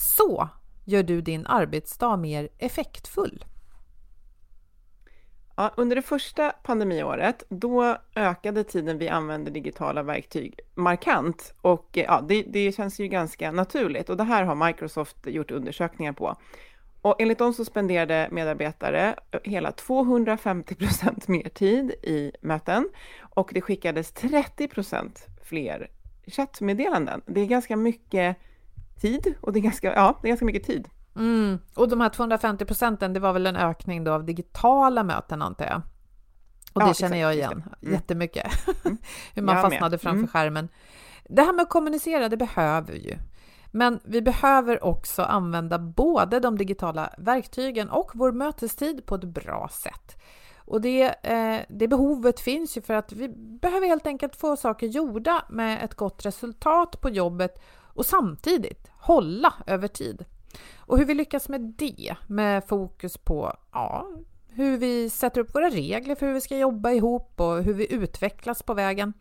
Så gör du din arbetsdag mer effektfull. Ja, under det första pandemiåret, då ökade tiden vi använder digitala verktyg markant och eh, ja, det, det känns ju ganska naturligt och det här har Microsoft gjort undersökningar på. Och enligt dem så spenderade medarbetare eh, hela 250 procent mer tid i möten och det skickades 30 procent fler chattmeddelanden. Det är ganska mycket tid och det är ganska, ja, det är ganska mycket tid. Mm. Och de här 250 procenten, det var väl en ökning då av digitala möten antar jag? Och det ja, känner jag igen mm. jättemycket. Mm. Hur man jag fastnade med. framför mm. skärmen. Det här med att kommunicera, det behöver vi ju. Men vi behöver också använda både de digitala verktygen och vår mötestid på ett bra sätt. Och det, eh, det behovet finns ju för att vi behöver helt enkelt få saker gjorda med ett gott resultat på jobbet och samtidigt hålla över tid. Och hur vi lyckas med det, med fokus på ja, hur vi sätter upp våra regler för hur vi ska jobba ihop och hur vi utvecklas på vägen.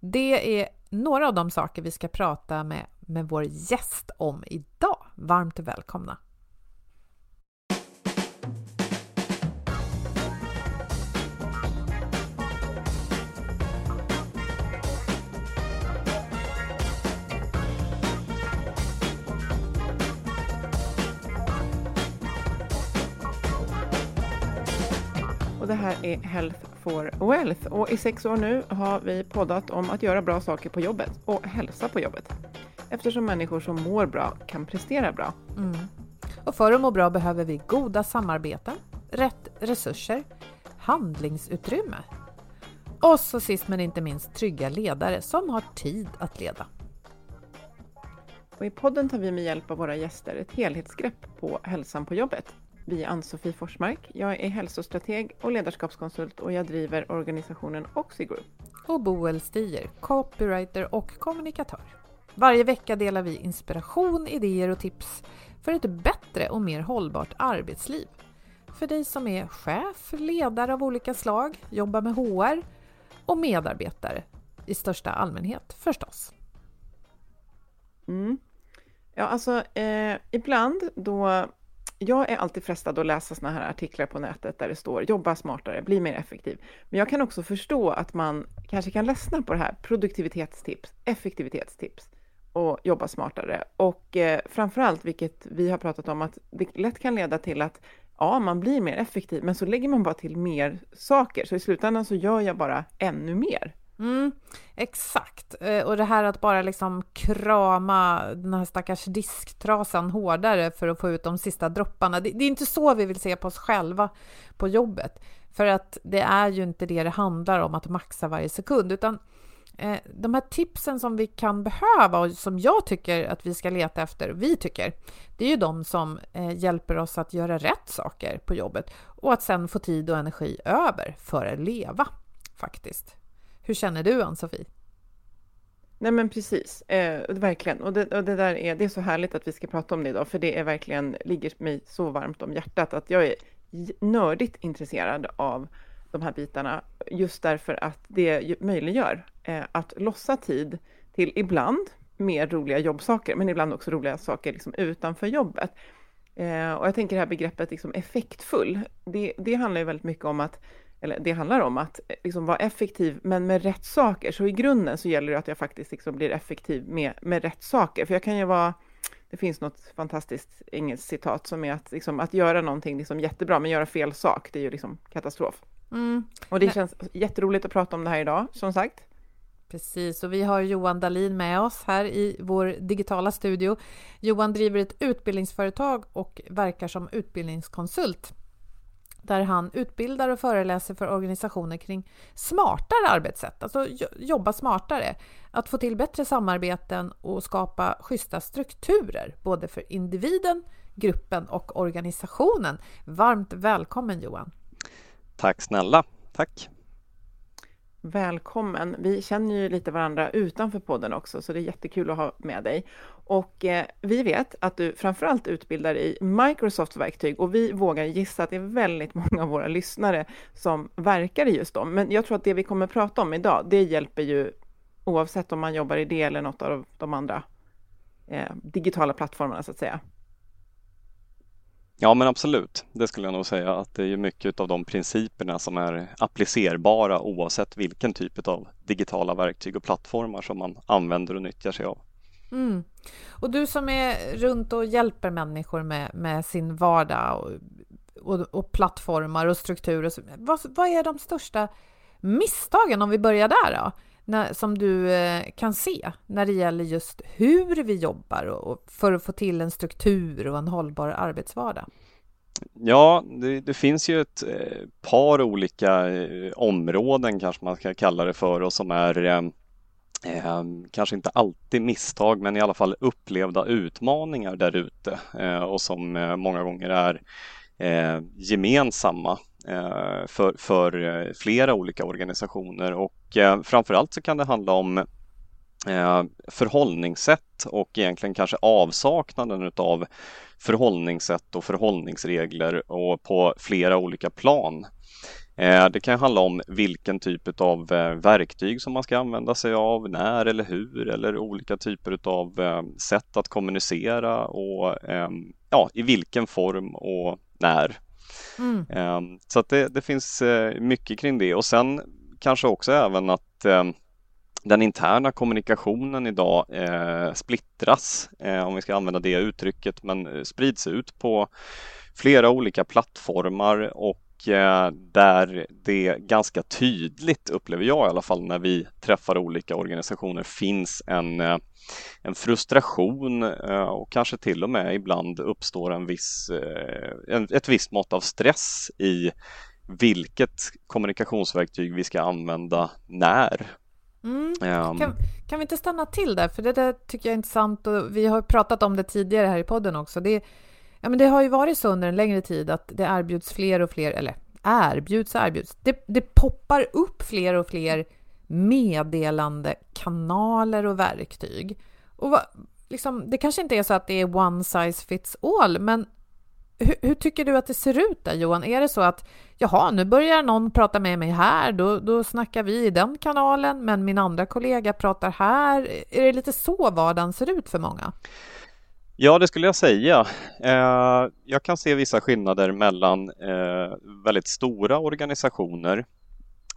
Det är några av de saker vi ska prata med, med vår gäst om idag. Varmt välkomna! Det här är Health for Wealth och i sex år nu har vi poddat om att göra bra saker på jobbet och hälsa på jobbet. Eftersom människor som mår bra kan prestera bra. Mm. Och för att må bra behöver vi goda samarbeten, rätt resurser, handlingsutrymme och så sist men inte minst trygga ledare som har tid att leda. Och I podden tar vi med hjälp av våra gäster ett helhetsgrepp på hälsan på jobbet vi är Ann-Sofie Forsmark. Jag är hälsostrateg och ledarskapskonsult och jag driver organisationen Oxigroup. Och Boel Stier, copywriter och kommunikatör. Varje vecka delar vi inspiration, idéer och tips för ett bättre och mer hållbart arbetsliv. För dig som är chef, ledare av olika slag, jobbar med HR och medarbetare i största allmänhet förstås. Mm. Ja, alltså eh, ibland då jag är alltid frestad att läsa såna här artiklar på nätet där det står jobba smartare, bli mer effektiv. Men jag kan också förstå att man kanske kan ledsna på det här produktivitetstips, effektivitetstips och jobba smartare. Och eh, framförallt, vilket vi har pratat om, att det lätt kan leda till att ja, man blir mer effektiv, men så lägger man bara till mer saker. Så i slutändan så gör jag bara ännu mer. Mm, exakt. Eh, och det här att bara liksom krama den här stackars disktrasan hårdare för att få ut de sista dropparna. Det, det, är inte så vi vill se på oss själva på jobbet. För att det är ju inte det det handlar om, att maxa varje sekund, utan eh, de här tipsen som vi kan behöva och som jag tycker att vi ska leta efter, vi tycker, det är ju de som eh, hjälper oss att göra rätt saker på jobbet och att sen få tid och energi över för att leva faktiskt. Hur känner du Ann-Sofie? Nej men precis, eh, verkligen. Och det, och det, där är, det är så härligt att vi ska prata om det idag, för det är verkligen, ligger mig så varmt om hjärtat att jag är nördigt intresserad av de här bitarna, just därför att det möjliggör eh, att lossa tid till ibland mer roliga jobbsaker, men ibland också roliga saker liksom utanför jobbet. Eh, och jag tänker det här begreppet liksom effektfull, det, det handlar ju väldigt mycket om att eller det handlar om att eh, liksom vara effektiv, men med rätt saker. Så i grunden så gäller det att jag faktiskt liksom blir effektiv med, med rätt saker. För jag kan ju vara, det finns något fantastiskt engelskt citat som är att, liksom, att göra någonting liksom jättebra, men göra fel sak, det är ju liksom katastrof. Mm. Och det Nej. känns jätteroligt att prata om det här idag, som sagt. Precis, och vi har Johan Dalin med oss här i vår digitala studio. Johan driver ett utbildningsföretag och verkar som utbildningskonsult där han utbildar och föreläser för organisationer kring smartare arbetssätt, alltså jobba smartare, att få till bättre samarbeten och skapa schyssta strukturer, både för individen, gruppen och organisationen. Varmt välkommen Johan! Tack snälla! Tack! Välkommen! Vi känner ju lite varandra utanför podden också, så det är jättekul att ha med dig. Och eh, vi vet att du framförallt utbildar i Microsofts verktyg och vi vågar gissa att det är väldigt många av våra lyssnare som verkar i just dem. Men jag tror att det vi kommer prata om idag, det hjälper ju oavsett om man jobbar i det eller något av de andra eh, digitala plattformarna så att säga. Ja men absolut, det skulle jag nog säga att det är mycket av de principerna som är applicerbara oavsett vilken typ av digitala verktyg och plattformar som man använder och nyttjar sig av. Mm. Och du som är runt och hjälper människor med, med sin vardag och, och, och plattformar och strukturer. Vad, vad är de största misstagen, om vi börjar där då, när, som du eh, kan se när det gäller just hur vi jobbar och, och för att få till en struktur och en hållbar arbetsvardag? Ja, det, det, finns ju ett eh, par olika eh, områden kanske man ska kalla det för och som är eh, kanske inte alltid misstag, men i alla fall upplevda utmaningar där ute eh, och som eh, många gånger är eh, gemensamma eh, för, för eh, flera olika organisationer och eh, framförallt så kan det handla om eh, förhållningssätt och egentligen kanske avsaknaden utav förhållningssätt och förhållningsregler och på flera olika plan. Eh, det kan handla om vilken typ av eh, verktyg som man ska använda sig av, när eller hur eller olika typer av eh, sätt att kommunicera och ehm, ja, i vilken form och när. Mm. Ehm, så det, det, finns mycket kring det och sen kanske också även att ehm, den interna kommunikationen idag eh, splittras, eh, om vi ska använda det uttrycket, men sprids ut på flera olika plattformar och där det ganska tydligt, upplever jag i alla fall, när vi träffar olika organisationer finns en, eh, en frustration eh, och kanske till och med ibland uppstår en viss, ett visst mått av stress i vilket kommunikationsverktyg vi ska använda när. Mm. Um, kan, kan, vi inte stanna till där? För det där tycker jag är intressant och vi har pratat om det tidigare här i podden också. Det, Ja, men det har ju varit så under en längre tid att det erbjuds fler och fler, eller erbjuds och erbjuds. Det, det poppar upp fler och fler meddelandekanaler och verktyg. Och vad, liksom, det kanske inte är så att det är one size fits all, men hur, hur, tycker du att det ser ut där Johan? Är det så att jaha, nu börjar någon prata med mig här, då, då snackar vi i den kanalen, men min andra kollega pratar här. Är det lite så vardagen ser ut för många? Ja, det skulle jag säga. Eh, jag kan se vissa skillnader mellan eh, väldigt stora organisationer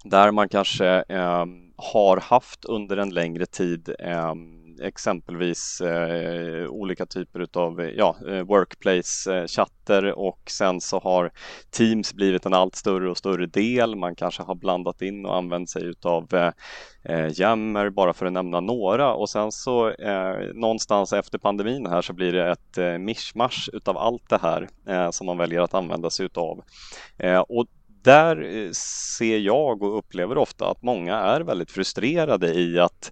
där man kanske eh, har haft under en längre tid ehm, exempelvis eh, olika typer av eh, ja, eh, workplace-chatter och sen så har Teams blivit en allt större och större del. Man kanske har blandat in och använt sig utav eh, eh Jammer bara för att nämna några och sen så eh, någonstans efter pandemin här så blir det ett eh, mischmasch utav allt det här eh, som man väljer att använda sig utav. Eh, och där ser jag och upplever ofta att många är väldigt frustrerade i att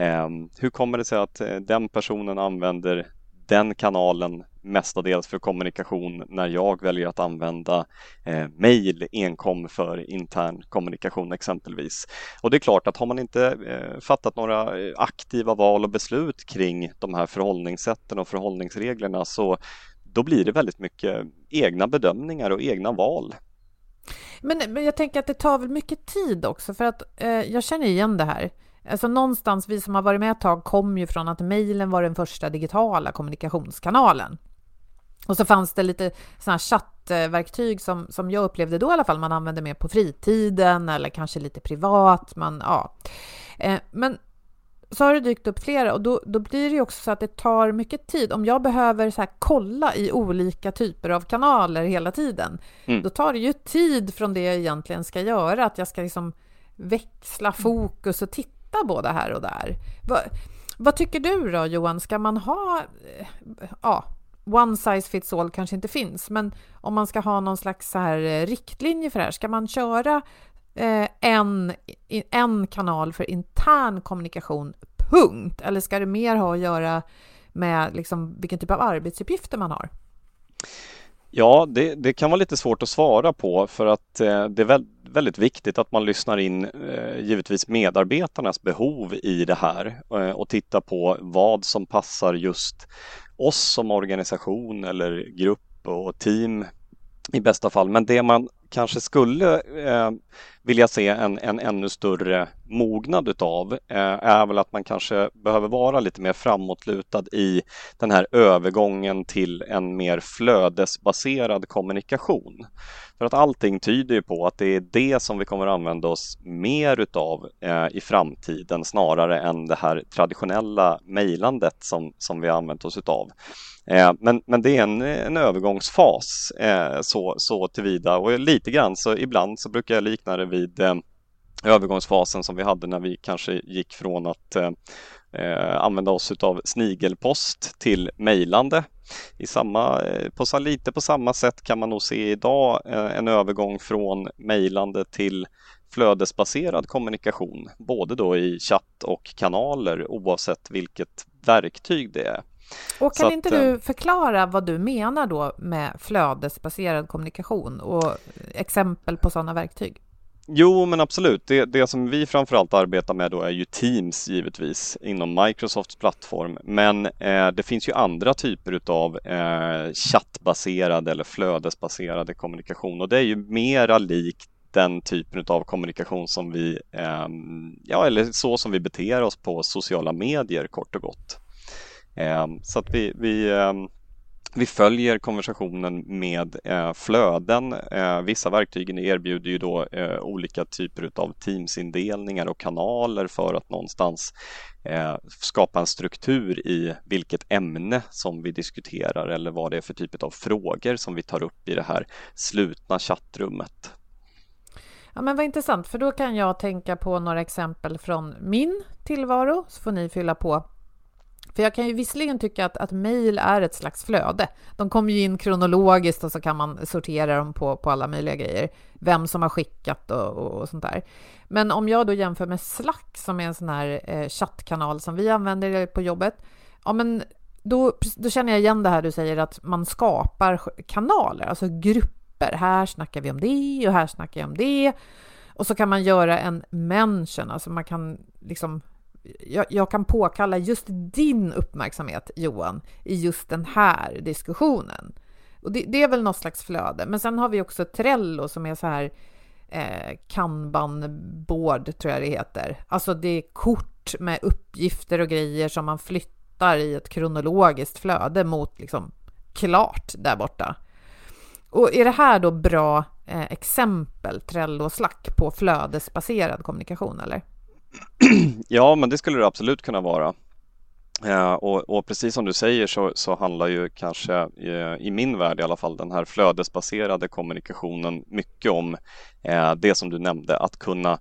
Ehm, hur kommer det sig att eh, den personen använder den kanalen mestadels för kommunikation när jag väljer att använda eh, mail enkom för intern kommunikation exempelvis. Och det är klart att har man inte eh, fattat några eh, aktiva val och beslut kring de här förhållningssätten och förhållningsreglerna så då blir det väldigt mycket egna bedömningar och egna val. Men, men jag tänker att det tar väl mycket tid också för att eh, jag känner igen det här. Alltså någonstans, vi som har varit med ett tag kom ju från att mejlen var den första digitala kommunikationskanalen. Och så fanns det lite sådana chattverktyg som, som jag upplevde då i alla fall, man använde mer på fritiden eller kanske lite privat. Man, ja. Eh, men så har det dykt upp flera och då, då blir det ju också så att det tar mycket tid. Om jag behöver så kolla i olika typer av kanaler hela tiden, mm. då tar det ju tid från det jag egentligen ska göra, att jag ska liksom växla fokus och titta både här och där. Va, vad tycker du då Johan, ska man ha, eh, ja, one size fits all kanske inte finns, men om man ska ha någon slags så här eh, riktlinje för det här, ska man köra eh, en, en kanal för intern kommunikation, punkt? Eller ska det mer ha att göra med liksom vilken typ av arbetsuppgifter man har? Ja, det, det, kan vara lite svårt att svara på för att eh, det är väldigt viktigt att man lyssnar in eh, givetvis medarbetarnas behov i det här eh, och tittar på vad som passar just oss som organisation eller grupp och team i bästa fall. Men det man kanske skulle eh, vilja se en, en ännu större mognad utav eh, är väl att man kanske behöver vara lite mer framåtlutad i den här övergången till en mer flödesbaserad kommunikation. För att allting tyder ju på att det är det som vi kommer att använda oss mer utav eh, i framtiden snarare än det här traditionella mejlandet som, som vi har använt oss utav. Eh, men, men det är en, en övergångsfas eh, så, så tillvida och lite grann så ibland så brukar jag likna det vid eh, övergångsfasen som vi hade när vi kanske gick från att eh, använda oss av snigelpost till mejlande. I samma, på, lite på samma sätt kan man nog se idag eh, en övergång från mejlande till flödesbaserad kommunikation, både då i chatt och kanaler oavsett vilket verktyg det är. Och kan att, inte du eh, förklara vad du menar då med flödesbaserad kommunikation och exempel på sådana verktyg? Jo, men absolut. Det, det som vi framförallt arbetar med då är ju Teams givetvis inom Microsofts plattform. Men eh, det finns ju andra typer av eh, chattbaserad eller flödesbaserade kommunikation och det är ju mera likt den typen av kommunikation som vi, eh, ja eller så som vi beter oss på sociala medier kort och gott. Ehm, så att vi, vi, ehm, vi följer konversationen med eh, flöden. Eh, vissa verktygen erbjuder ju då eh, olika typer av teamsindelningar och kanaler för att någonstans eh, skapa en struktur i vilket ämne som vi diskuterar eller vad det är för typ av frågor som vi tar upp i det här slutna chattrummet. Ja, men vad intressant, för då kan jag tänka på några exempel från min tillvaro, så får ni fylla på för jag kan ju visserligen tycka att, att mejl är ett slags flöde. De kommer ju in kronologiskt och så kan man sortera dem på, på alla möjliga grejer. Vem som har skickat och, och, och sånt där. Men om jag då jämför med Slack som är en sån här eh, chattkanal som vi använder på jobbet. Ja, men då, då känner jag igen det här du säger att man skapar kanaler, alltså grupper. Här snackar vi om det och här snackar jag om det. Och så kan man göra en mention, alltså man kan liksom jag, jag, kan påkalla just din uppmärksamhet, Johan, i just den här diskussionen. Och det, det är väl något slags flöde. Men sen har vi också Trello som är så här eh, kanban-board, tror jag det heter. Alltså det är kort med uppgifter och grejer som man flyttar i ett kronologiskt flöde mot liksom klart där borta. Och är det här då bra eh, exempel, Trello och Slack, på flödesbaserad kommunikation, eller? Ja, men det skulle det absolut kunna vara. Eh, och, och, precis som du säger så, så handlar ju kanske eh, i min värld i alla fall den här flödesbaserade kommunikationen mycket om eh, det som du nämnde, att kunna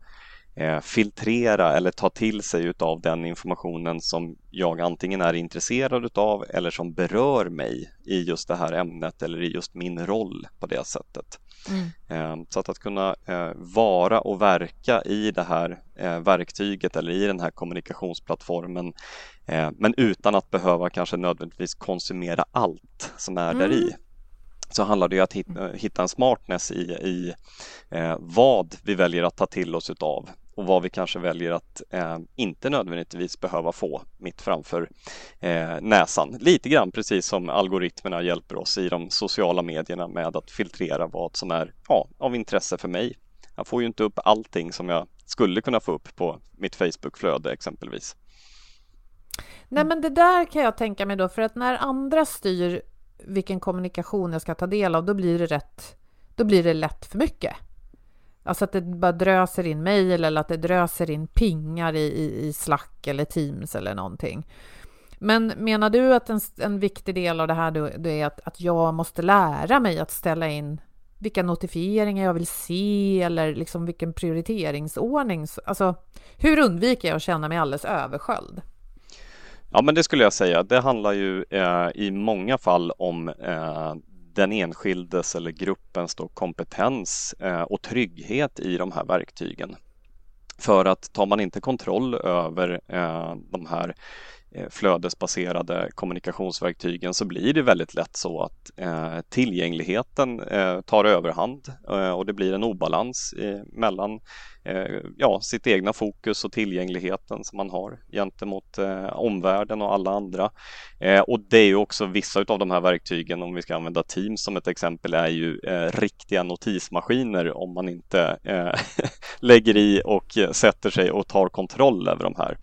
eh, filtrera eller ta till sig utav den informationen som jag antingen är intresserad utav eller som berör mig i just det här ämnet eller i just min roll på det sättet. Mm. Eh, så att, att kunna eh, vara och verka i det här eh, verktyget eller i den här kommunikationsplattformen men utan att behöva kanske nödvändigtvis konsumera allt som är mm. där i så handlar det om att hitta, hitta en smartness i, i vad vi väljer att ta till oss utav och vad vi kanske väljer att eh, inte nödvändigtvis behöva få mitt framför eh, näsan. Lite grann precis som algoritmerna hjälper oss i de sociala medierna med att filtrera vad som är ja, av intresse för mig. Jag får ju inte upp allting som jag skulle kunna få upp på mitt Facebookflöde exempelvis. Nej, men det där kan jag tänka mig då, för att när andra styr vilken kommunikation jag ska ta del av, då blir det rätt, då blir det lätt för mycket. Alltså att det bara dröser in mejl eller att det dröser in pingar i, i, i Slack eller Teams eller någonting. Men menar du att en, en viktig del av det här då, det är att, att jag måste lära mig att ställa in vilka notifieringar jag vill se eller liksom vilken prioriteringsordning? Alltså, hur undviker jag att känna mig alldeles översköljd? Ja, men det skulle jag säga. Det handlar ju eh, i många fall om eh, den enskildes eller gruppens då kompetens eh, och trygghet i de här verktygen. För att tar man inte kontroll över eh, de här eh, flödesbaserade kommunikationsverktygen så blir det väldigt lätt så att eh, tillgängligheten eh, tar överhand eh, och det blir en obalans mellan Eh, ja, sitt egna fokus och tillgängligheten som man har gentemot eh, omvärlden och alla andra. Eh, och det är ju också vissa av de här verktygen, om vi ska använda Teams som ett exempel, är ju eh, riktiga notismaskiner om man inte eh, lägger i och sätter sig och tar kontroll över de här.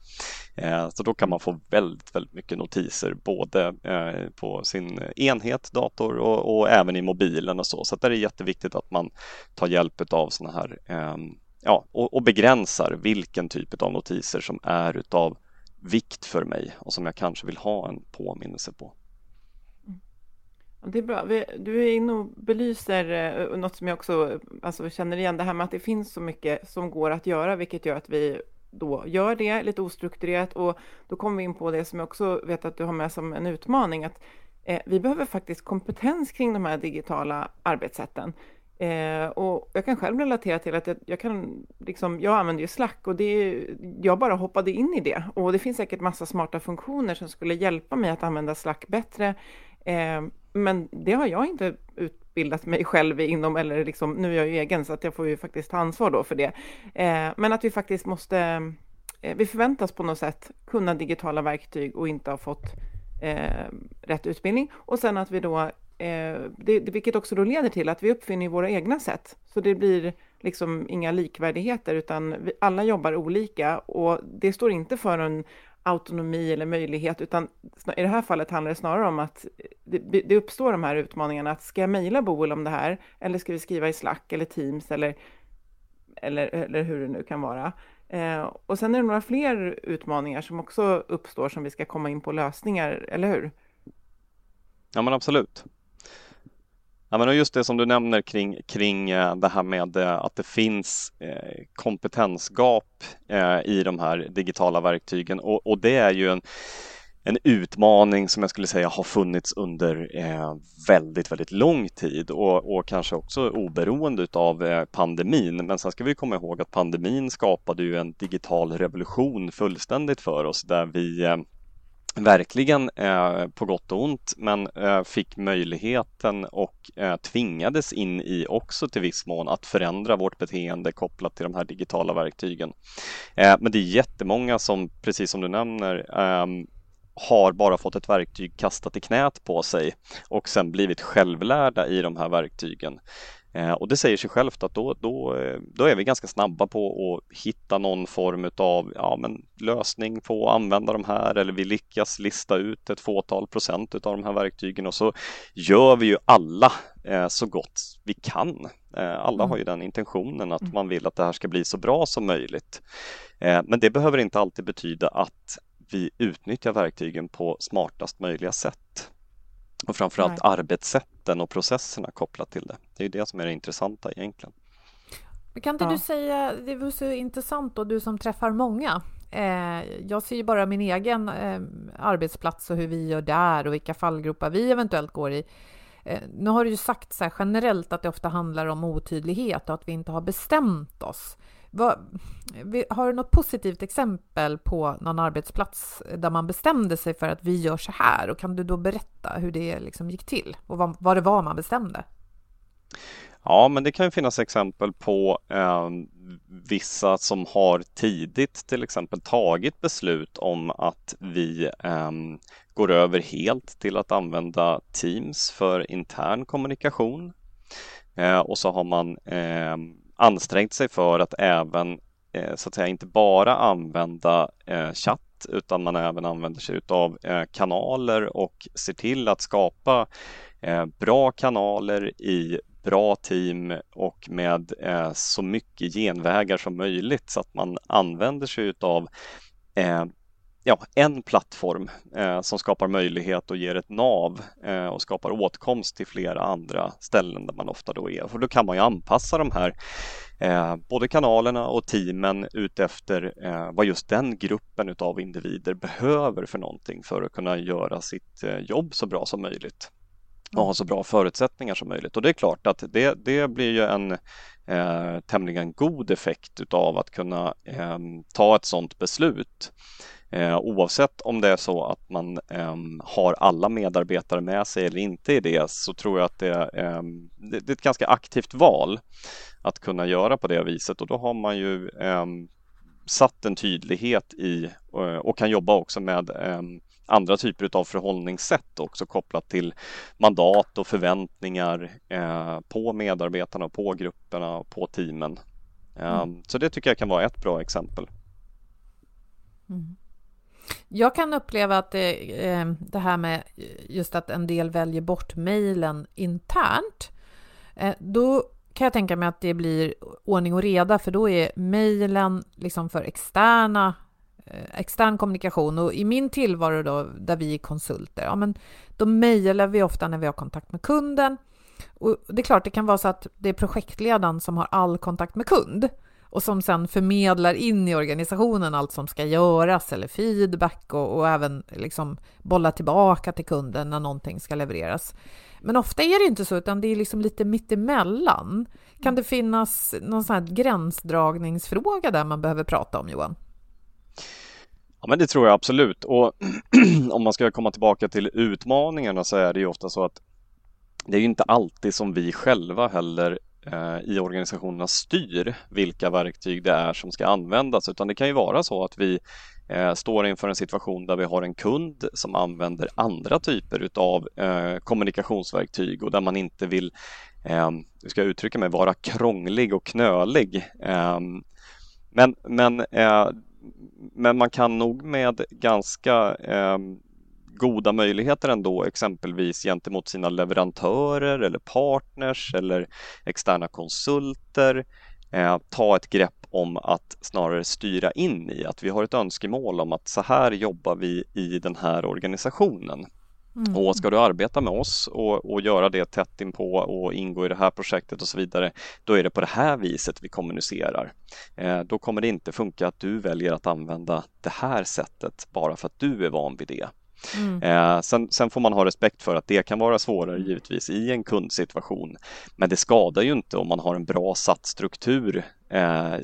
Eh, så då kan man få väldigt, väldigt mycket notiser både eh, på sin enhet, dator och, och även i mobilen och så. Så det är jätteviktigt att man tar hjälp av sådana här ehm, ja, och, och, begränsar vilken typ av notiser som är utav vikt för mig och som jag kanske vill ha en påminnelse på. Det är bra. Du är inne och belyser eh, något som jag också alltså, känner igen, det här med att det finns så mycket som går att göra, vilket gör att vi då gör det lite ostrukturerat och då kommer vi in på det som jag också vet att du har med som en utmaning, att eh, vi behöver faktiskt kompetens kring de här digitala arbetssätten. Eh, och jag kan själv relatera till att jag, jag, kan, liksom, jag använder ju Slack och det, jag bara hoppade in i det. Och det finns säkert massa smarta funktioner som skulle hjälpa mig att använda Slack bättre. Eh, men det har jag inte utbildat mig själv inom, eller liksom, nu är jag ju egen så att jag får ju faktiskt ta ansvar då för det. Eh, men att vi faktiskt måste, eh, vi förväntas på något sätt kunna digitala verktyg och inte ha fått eh, rätt utbildning. Och sen att vi då Eh, det, vilket också då leder till att vi uppfinner våra egna sätt. Så det blir liksom inga likvärdigheter, utan vi, alla jobbar olika och det står inte för en autonomi eller möjlighet, utan i det här fallet handlar det snarare om att det, det uppstår de här utmaningarna, att ska jag mejla Boel om det här, eller ska vi skriva i Slack eller Teams eller, eller, eller hur det nu kan vara. Eh, och sen är det några fler utmaningar som också uppstår som vi ska komma in på lösningar, eller hur? Ja men absolut. Ja, men just det som du nämner kring, kring eh, det här med eh, att det finns eh, kompetensgap i de här digitala verktygen och, och det är ju en, en utmaning som jag skulle säga har funnits under väldigt, väldigt lång tid och, och kanske också oberoende av pandemin. Men sen ska vi komma ihåg att pandemin skapade ju en digital revolution fullständigt för oss där vi verkligen eh, på gott och ont, men eh, fick möjligheten och eh, tvingades in i också till viss mån att förändra vårt beteende kopplat till de här digitala verktygen. Eh, men det är jättemånga som, precis som du nämner, ehm, har bara fått ett verktyg kastat i knät på sig och sen blivit självlärda i de här verktygen. Eh, och det säger sig självt att då, då, eh, då är vi ganska snabba på att hitta någon form av ja, men lösning på att använda de här eller vi lyckas lista ut ett fåtal procent av de här verktygen och så gör vi ju alla eh, så gott vi kan. Alla mm. har ju den intentionen att mm. man vill att det här ska bli så bra som möjligt. Men det behöver inte alltid betyda att vi utnyttjar verktygen på smartast möjliga sätt. Och framförallt Nej. arbetssätten och processerna kopplat till det. Det är ju det som är det intressanta egentligen. Kan inte ja. du säga, det var så intressant då, du som träffar många. Eh, jag ser ju bara min egen eh, arbetsplats och hur vi gör där och vilka fallgropar vi eventuellt går i. Eh, nu har du ju sagt så generellt att det ofta handlar om otydlighet och att vi inte har bestämt oss. Vad, har du något positivt exempel på någon arbetsplats där man bestämde sig för att vi gör så här? Och kan du då berätta hur det liksom gick till och vad, vad det var man bestämde? Ja, men det kan ju finnas exempel på eh, vissa som har tidigt till exempel tagit beslut om att vi eh, går över helt till att använda Teams för intern kommunikation. Eh, och så har man eh, ansträngt sig för att även eh, så att säga inte bara använda eh, chatt utan man även använder sig av eh, kanaler och ser till att skapa eh, bra kanaler i bra team och med eh, så mycket genvägar som möjligt så att man använder sig av ja, en plattform eh, som skapar möjlighet och ger ett nav eh, och skapar åtkomst till flera andra ställen där man ofta då är. För då kan man ju anpassa de här eh, både kanalerna och teamen utefter eh, vad just den gruppen utav individer behöver för någonting för att kunna göra sitt eh, jobb så bra som möjligt och ha så bra förutsättningar som möjligt. Och det är klart att det, det blir ju en eh, tämligen god effekt utav att kunna eh, ta ett sådant beslut. Eh, oavsett om det är så att man eh, har alla medarbetare med sig eller inte i det så tror jag att det, eh, det, det, är ett ganska aktivt val att kunna göra på det viset och då har man ju ehm, satt en tydlighet i eh, och kan jobba också med ehm, andra typer av förhållningssätt också kopplat till mandat och förväntningar eh, på medarbetarna, på grupperna och på teamen. Mm. Ehm, så det tycker jag kan vara ett bra exempel. Mm. Jag kan uppleva att det, eh, det, här med just att en del väljer bort mejlen internt, eh, då kan jag tänka mig att det blir ordning och reda, för då är mejlen liksom för externa eh, extern kommunikation och i min tillvaro då, där vi är konsulter, ja men då mejlar vi ofta när vi har kontakt med kunden. Och det är klart, det kan vara så att det är projektledaren som har all kontakt med kund och som sen förmedlar in i organisationen allt som ska göras eller feedback och, och även liksom bolla tillbaka till kunden när någonting ska levereras. Men ofta är det inte så, utan det är liksom lite mittemellan. Kan det finnas någon sån här gränsdragningsfråga där man behöver prata om, Johan? Ja, men det tror jag absolut. Och om man ska komma tillbaka till utmaningarna så är det ju ofta så att det är ju inte alltid som vi själva heller Eh, i organisationerna styr vilka verktyg det är som ska användas utan det kan ju vara så att vi eh, står inför en situation där vi har en kund som använder andra typer utav eh, kommunikationsverktyg och där man inte vill, hur ska jag uttrycka mig, vara krånglig och knölig. men, men, men man kan nog med ganska goda möjligheter ändå exempelvis gentemot sina leverantörer eller partners eller externa konsulter eh, ta ett grepp om att snarare styra in i att vi har ett önskemål om att så här jobbar vi i den här organisationen. Mm. Och ska du arbeta med oss och, och göra det tätt inpå och ingå i det här projektet och så vidare, då är det på det här viset vi kommunicerar. Eh, då kommer det inte funka att du väljer att använda det här sättet bara för att du är van vid det. Mm. Eh, sen, sen, får man ha respekt för att det kan vara svårare givetvis i en kundsituation. Men det skadar ju inte om man har en bra satt struktur eh,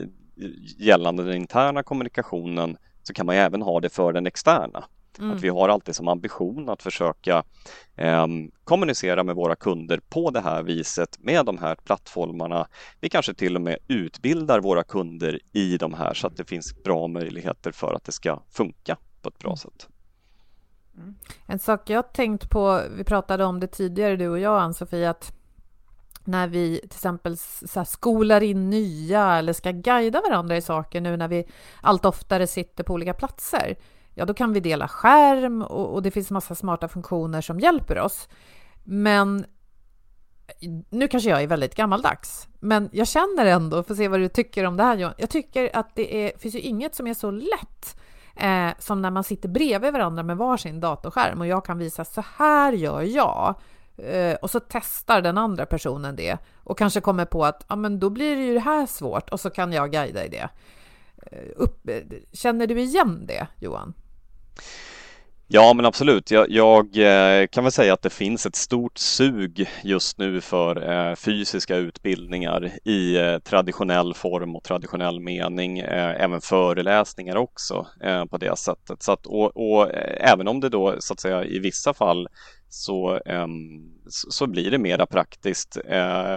gällande den interna kommunikationen så kan man även ha det för den externa. Mm. Att vi har alltid som ambition att försöka eh, kommunicera med våra kunder på det här viset med de här plattformarna. Vi kanske till och med utbildar våra kunder i de här så att det finns bra möjligheter för att det ska funka på ett bra mm. En sak jag tänkt på, vi pratade om det tidigare du och jag Ann-Sofie, att när vi till exempel så skolar in nya eller ska guida varandra i saker nu när vi allt oftare sitter på olika platser, ja då kan vi dela skärm och, och det finns massa smarta funktioner som hjälper oss. Men nu kanske jag är väldigt gammaldags, men jag känner ändå, för att se vad du tycker om det här Johan, jag tycker att det är, finns ju inget som är så lätt eh, som när man sitter bredvid varandra med varsin datorskärm och jag kan visa så här gör jag. eh, och så testar den andra personen det och kanske kommer på att ja, men då blir det ju det här svårt och så kan jag guida i det. Eh, upp, eh, känner du igen det Johan? Ja men absolut. Jag, jag, eh, kan väl säga att det finns ett stort sug just nu för eh, fysiska utbildningar i eh, traditionell form och traditionell mening, eh, även föreläsningar också eh, på det sättet. Så att, och, och eh, även om det då så att säga i vissa fall så, ehm, så blir det mera praktiskt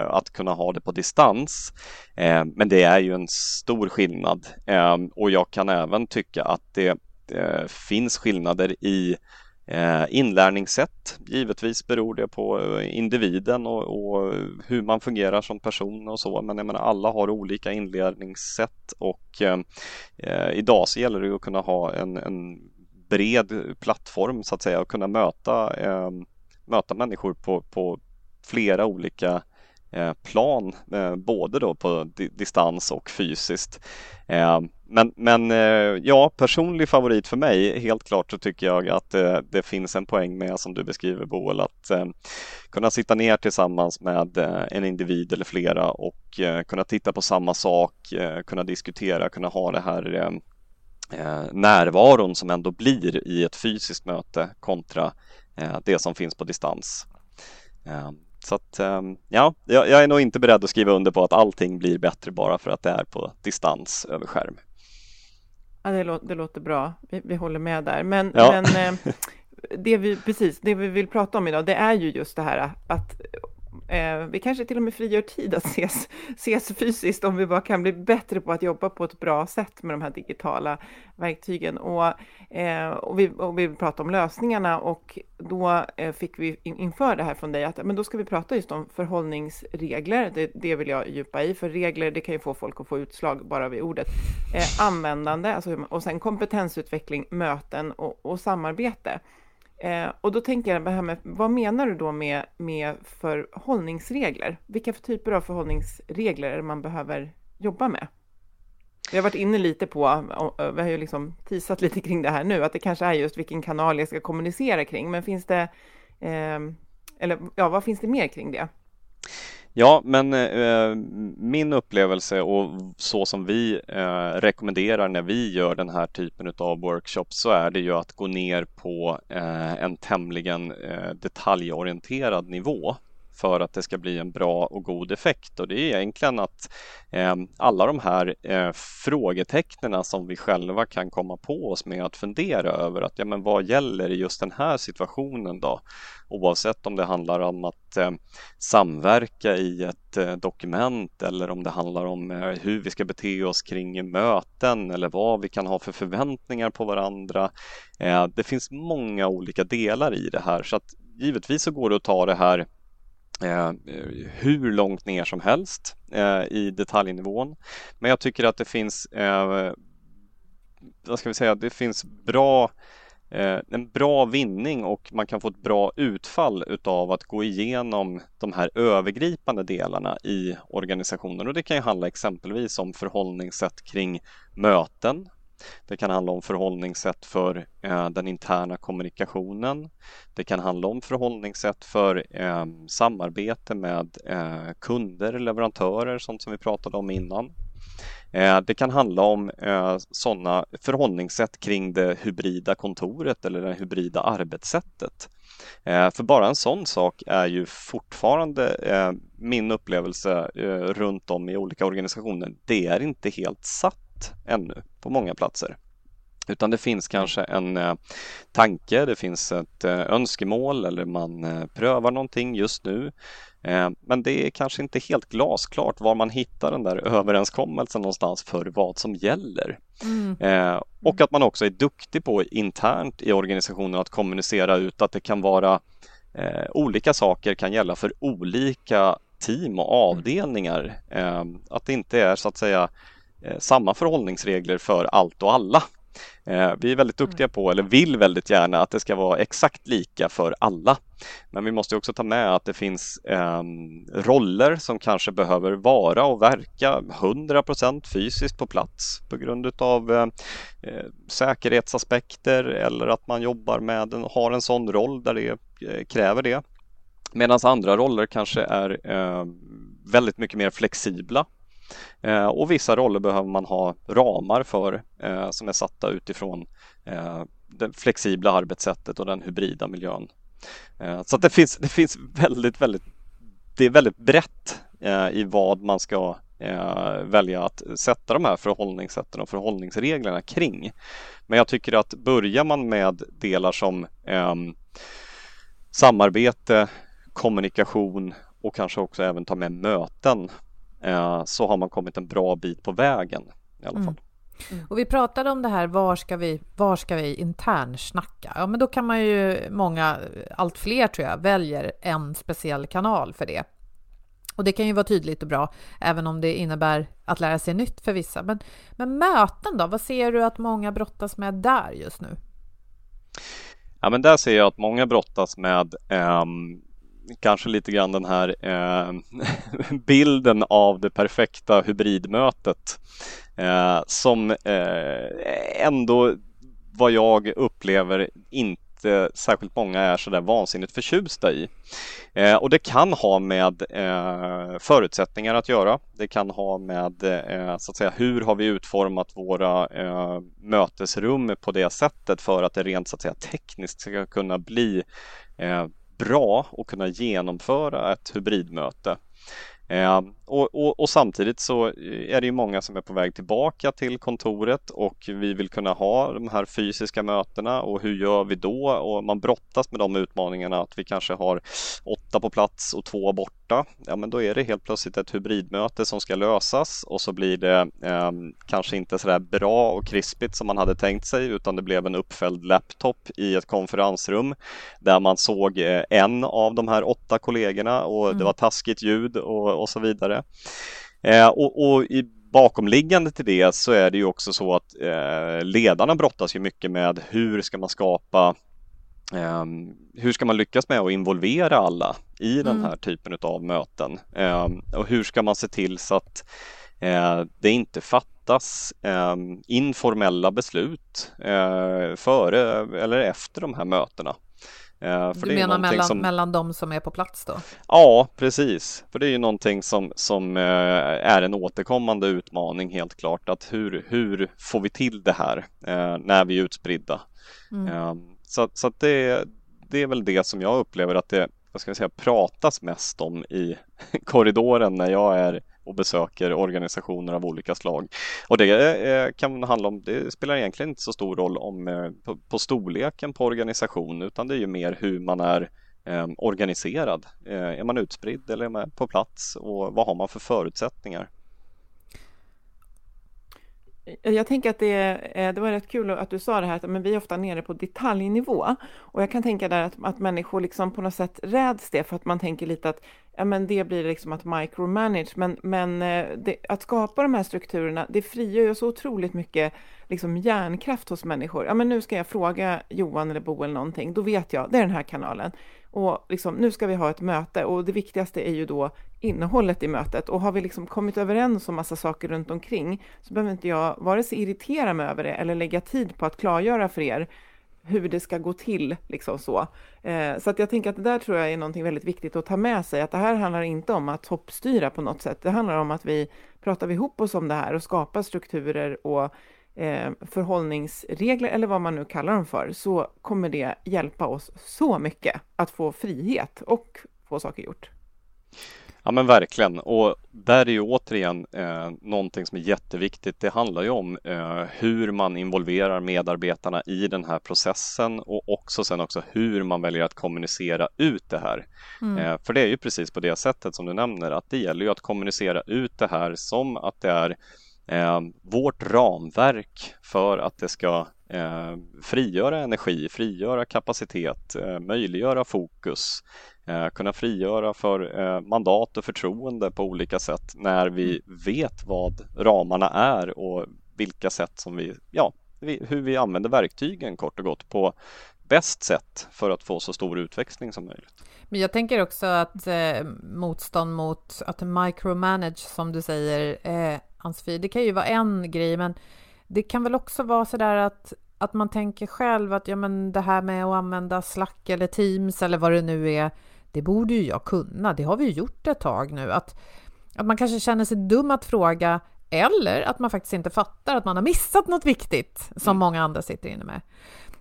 att kunna ha det på distans. men det är ju en stor skillnad ehm, och jag kan även tycka att det eh, finns skillnader i eh, inlärningssätt. Givetvis beror det på eh, individen och, och, hur man fungerar som person och så, men jag menar, alla har olika inlärningssätt och eh, eh, idag så gäller det att kunna ha en, en bred plattform så att säga och kunna möta, eh, möta människor på, på flera olika Eh, Eh, plan, eh, både då på distans och fysiskt. Eh, men, men ja, personlig favorit för mig, helt klart så tycker jag att det finns en poäng med som du beskriver Boel, att kunna sitta ner tillsammans med en individ eller flera och kunna titta på samma sak, kunna diskutera, kunna ha det här närvaron som ändå blir i ett fysiskt möte kontra det som finns på distans. Så att, ehm, ja, jag är nog inte beredd att skriva under på att allting blir bättre bara för att det är på distans över skärm. Ja, det, låter, det låter bra. Vi, vi, håller med där. Men, ja. men eh, det vi, precis, det vi vill prata om idag, det är ju just det här att Eh, vi kanske till och med frigör tid att ses, ses fysiskt om vi bara kan bli bättre på att jobba på ett bra sätt med de här digitala verktygen. Och, eh, och, vi, och vi pratade om lösningarna och då eh, fick vi in, inför det här från dig att men då ska vi prata just om förhållningsregler. Det, det vill jag djupa i, för regler det kan ju få folk att få utslag bara vid ordet. Eh, användande alltså, och sen kompetensutveckling, möten och, och samarbete. Eh, och då tänker jag, med, vad menar du då med, med förhållningsregler? Vilka för typer av förhållningsregler är det man behöver jobba med? Vi har varit inne lite på, vi har ju liksom tisat lite kring det här nu, att det kanske är just vilken kanal jag ska kommunicera kring, men finns det, eh, eller ja, vad finns det mer kring det? Ja, men eh, min upplevelse och så som vi eh, rekommenderar när vi gör den här typen av workshops så är det ju att gå ner på eh, en tämligen eh, detaljorienterad nivå för att det ska bli en bra och god effekt och det är egentligen att eh, alla de här eh, frågetecknen som vi själva kan komma på oss med att fundera över att ja, men vad gäller i just den här situationen då? Oavsett om det handlar om att eh, samverka i ett eh, dokument eller om det handlar om eh, hur vi ska bete oss kring möten eller vad vi kan ha för förväntningar på varandra. Eh, det finns många olika delar i det här så att givetvis så går det att ta det här Eh, hur långt ner som helst eh, i detaljnivån. Men jag tycker att det finns, eh, vad ska vi säga, det finns bra eh, en bra vinning och man kan få ett bra utfall utav att gå igenom de här övergripande delarna i organisationen och det kan ju handla exempelvis om förhållningssätt kring möten, det kan handla om förhållningssätt för eh, den interna kommunikationen. Det kan handla om förhållningssätt för eh, samarbete med eh, kunder, leverantörer, sånt som vi pratade om innan. Eh, det kan handla om eh, sådana förhållningssätt kring det hybrida kontoret eller det hybrida arbetssättet. Eh, för bara en sån sak är ju fortfarande min upplevelse runt om i olika organisationer. Det är inte helt satt ännu på många platser. Utan det finns kanske en eh, tanke, det finns ett eh, önskemål eller man eh, prövar någonting just nu. Men det är kanske inte helt glasklart var man hittar den där överenskommelsen någonstans för vad som gäller. Mm. Och att man också är duktig på internt i organisationen att kommunicera ut att det kan vara olika saker kan gälla för olika team och avdelningar. att det inte är så att säga Eh, samma förhållningsregler för allt och alla. Eh, vi är väldigt duktiga på, eller vill väldigt gärna, att det ska vara exakt lika för alla. Men vi måste också ta med att det finns eh, roller som kanske behöver vara och verka 100% fysiskt på plats på grund utav eh, eh, säkerhetsaspekter eller att man jobbar med, har en sån roll där det eh, kräver det. Medan andra roller kanske är eh, väldigt mycket mer flexibla. Eh, och vissa roller behöver man ha ramar för eh, som är satta utifrån eh, det flexibla arbetssättet och den hybrida miljön. Eh, så det finns, det finns väldigt, väldigt, det är väldigt brett eh, i vad man ska eh, välja att sätta de här förhållningssätten och förhållningsreglerna kring. Men jag tycker att börjar man med delar som eh, samarbete, kommunikation och kanske också även ta med möten eh, så har man kommit en bra bit på vägen i alla mm. fall. Mm. Och vi pratade om det här, var ska vi, var ska vi internsnacka? Ja, men då kan man ju, många, allt fler tror jag, väljer en speciell kanal för det. Och det kan ju vara tydligt och bra, även om det innebär att lära sig nytt för vissa. Men, men möten då, vad ser du att många brottas med där just nu? Ja, men där ser jag att många brottas med eh, kanske lite grann den här eh, bilden av det perfekta hybridmötet eh, som eh, ändå vad jag upplever inte särskilt många är så där vansinnigt förtjusta i. Eh, och det kan ha med eh, förutsättningar att göra. Det kan ha med eh, så att säga hur har vi utformat våra eh, mötesrum på det sättet för att det rent så att säga tekniskt ska kunna bli eh, bra att kunna genomföra ett hybridmöte. Eh, och, och, och, samtidigt så är det ju många som är på väg tillbaka till kontoret och vi vill kunna ha de här fysiska mötena och hur gör vi då? Och man brottas med de utmaningarna att vi kanske har åtta på plats och två borta. Ja, men då är det helt plötsligt ett hybridmöte som ska lösas och så blir det eh, kanske inte så där bra och krispigt som man hade tänkt sig utan det blev en uppfälld laptop i ett konferensrum där man såg eh, en av de här åtta kollegorna och mm. det var taskigt ljud och, och så vidare. Eh, och, och i bakomliggande till det så är det ju också så att eh, ledarna brottas ju mycket med hur ska man skapa Um, hur ska man lyckas med att involvera alla i mm. den här typen av möten? Um, och hur ska man se till så att uh, det inte fattas um, informella beslut uh, före eller efter de här mötena? Eh, för du menar mellan, som... mellan de som är på plats då? Ja, precis. För det är ju någonting som, som eh, är en återkommande utmaning helt klart. Att hur, hur får vi till det här eh, när vi är utspridda? Mm. Så, så det, det är väl det som jag upplever att det vad ska jag säga, pratas mest om i korridoren när jag är och besöker organisationer av olika slag. Och det eh, kan handla om, det spelar egentligen inte så stor roll om eh, på, på storleken på organisation utan det är ju mer hur man är eh, organiserad. Eh, är man utspridd eller är man på plats och vad har man för förutsättningar? Eh, jag tänker att det, det var rätt kul att du sa det här att men vi är ofta nere på detaljnivå. Och jag kan tänka där att, att människor liksom på något sätt räds det för att man tänker lite att ja, men det blir liksom att micromanage. Men, men eh, det, att skapa de här strukturerna, det frigör ju så otroligt mycket liksom hjärnkraft hos människor. Ja, men nu ska jag fråga Johan eller Bo eller någonting, då vet jag, det är den här kanalen. Och liksom, nu ska vi ha ett möte och det viktigaste är ju då innehållet i mötet. Och har vi liksom kommit överens om massa saker runt omkring så behöver inte jag vare sig irritera mig över det eller lägga tid på att klargöra för er hur det ska gå till. Liksom så eh, så att jag tänker att det där tror jag är någonting väldigt viktigt att ta med sig, att det här handlar inte om att toppstyra på något sätt. Det handlar om att vi pratar ihop oss om det här och skapar strukturer och eh, förhållningsregler eller vad man nu kallar dem för, så kommer det hjälpa oss så mycket att få frihet och få saker gjort. Ja men verkligen och där är ju återigen eh, någonting som är jätteviktigt. Det handlar ju om eh, hur man involverar medarbetarna i den här processen och också sen också hur man väljer att kommunicera ut det här. Mm. Eh, för det är ju precis på det sättet som du nämner att det gäller ju att kommunicera ut det här som att det är eh, vårt ramverk för att det ska eh, frigöra energi, frigöra kapacitet, eh, möjliggöra fokus, eh, kunna frigöra för eh, mandat och förtroende på olika sätt när vi vet vad ramarna är och vilka sätt som vi, ja, hur vi använder verktygen kort och gott på bäst sätt för att få så stor utväxling som möjligt. Men jag tänker också att eh, motstånd mot att micromanage, som du säger, eh, Ansfi, det kan ju vara en grej, men det kan väl också vara så där att, att man tänker själv att ja, men det här med att använda Slack eller Teams eller vad det nu är, det borde ju jag kunna, det har vi ju gjort ett tag nu. Att, att man kanske känner sig dum att fråga eller att man faktiskt inte fattar att man har missat något viktigt som mm. många andra sitter inne med.